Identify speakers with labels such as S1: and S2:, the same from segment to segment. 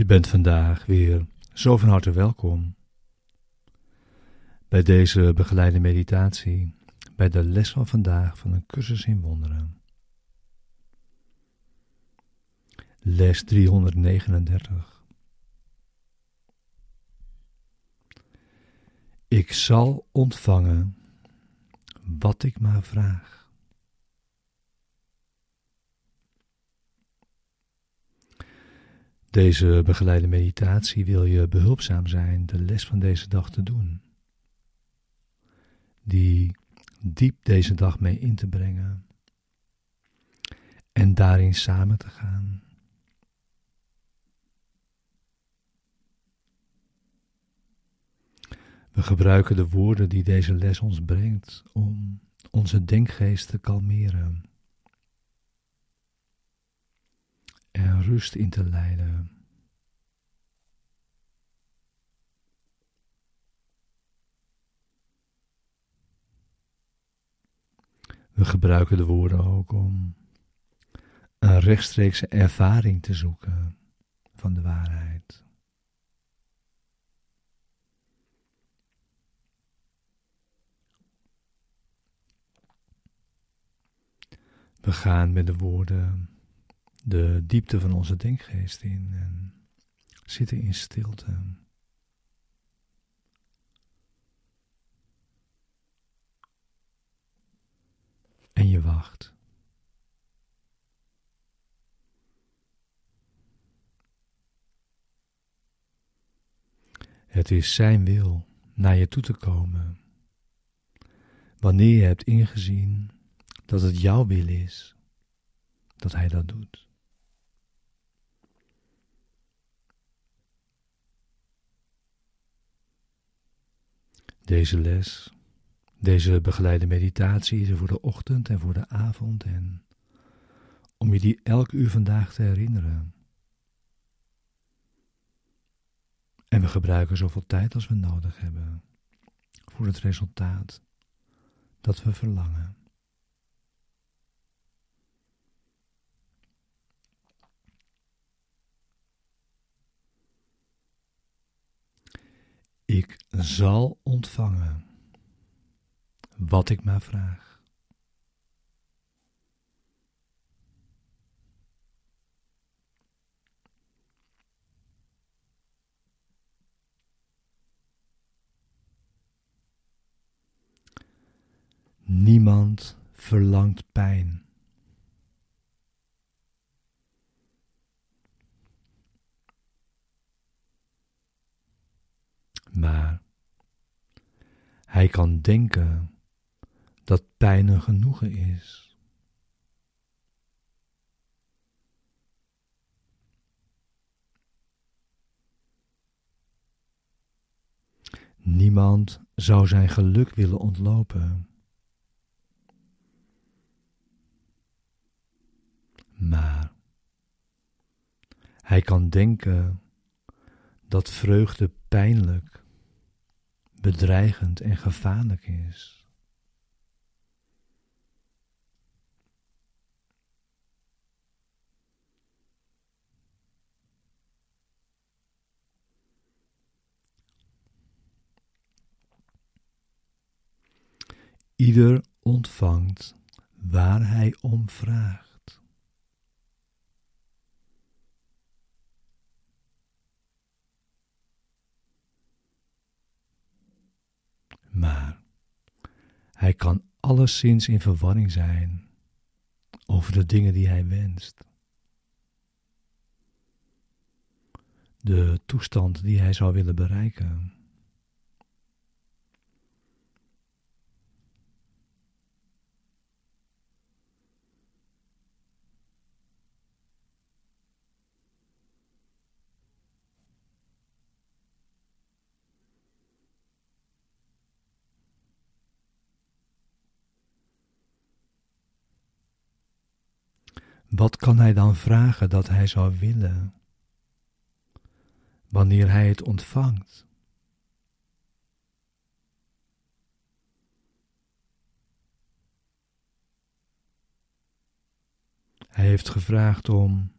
S1: Je bent vandaag weer zo van harte welkom bij deze begeleide meditatie, bij de les van vandaag van een cursus in wonderen. Les 339. Ik zal ontvangen wat ik maar vraag. Deze begeleide meditatie wil je behulpzaam zijn de les van deze dag te doen. Die diep deze dag mee in te brengen. En daarin samen te gaan. We gebruiken de woorden die deze les ons brengt om onze denkgeest te kalmeren. En rust in te leiden. We gebruiken de woorden ook om een rechtstreekse ervaring te zoeken van de waarheid. We gaan met de woorden de diepte van onze denkgeest in en zitten in stilte. En je wacht. Het is Zijn wil naar je toe te komen. Wanneer je hebt ingezien dat het jouw wil is, dat Hij dat doet. Deze les, deze begeleide meditatie is er voor de ochtend en voor de avond en om je die elk uur vandaag te herinneren. En we gebruiken zoveel tijd als we nodig hebben voor het resultaat dat we verlangen. Ik zal ontvangen wat ik maar vraag. Niemand verlangt pijn. Maar hij kan denken dat pijn een genoegen is. Niemand zou zijn geluk willen ontlopen. Maar hij kan denken dat vreugde pijnlijk bedreigend en gevaarlijk is. Ieder ontvangt waar hij om vraagt. Maar hij kan alleszins in verwarring zijn over de dingen die hij wenst. De toestand die hij zou willen bereiken. Wat kan hij dan vragen dat hij zou willen wanneer hij het ontvangt? Hij heeft gevraagd om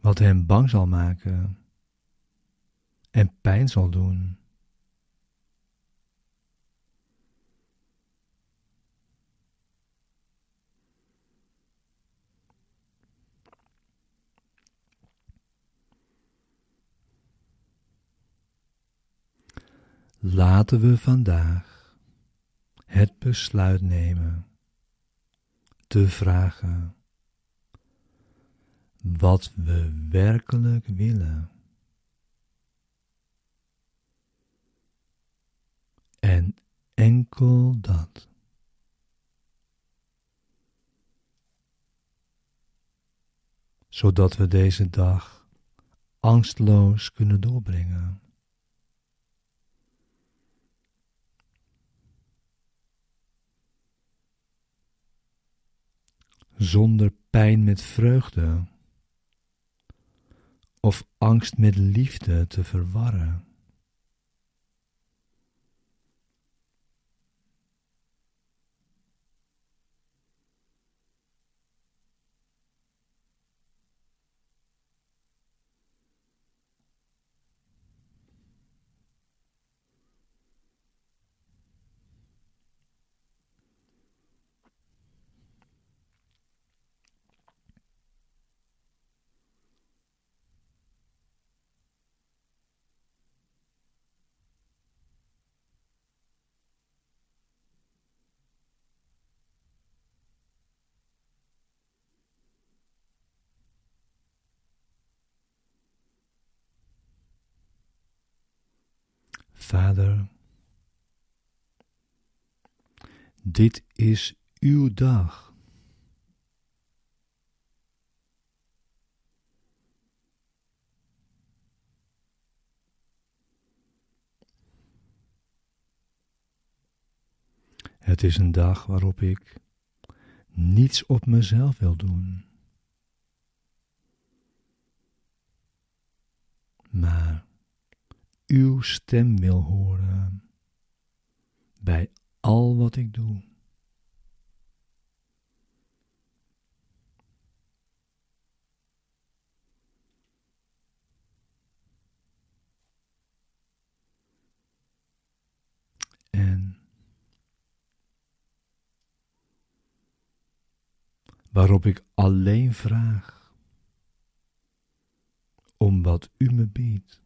S1: wat hem bang zal maken en pijn zal doen. Laten we vandaag het besluit nemen te vragen wat we werkelijk willen. En enkel dat. Zodat we deze dag angstloos kunnen doorbrengen. Zonder pijn met vreugde of angst met liefde te verwarren. Vader, dit is uw dag. Het is een dag waarop ik niets op mezelf wil doen, maar uw stem wil horen bij al wat ik doe. En waarop ik alleen vraag om wat u me biedt.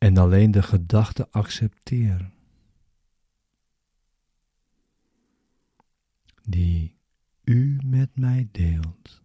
S1: En alleen de gedachte accepteer die u met mij deelt.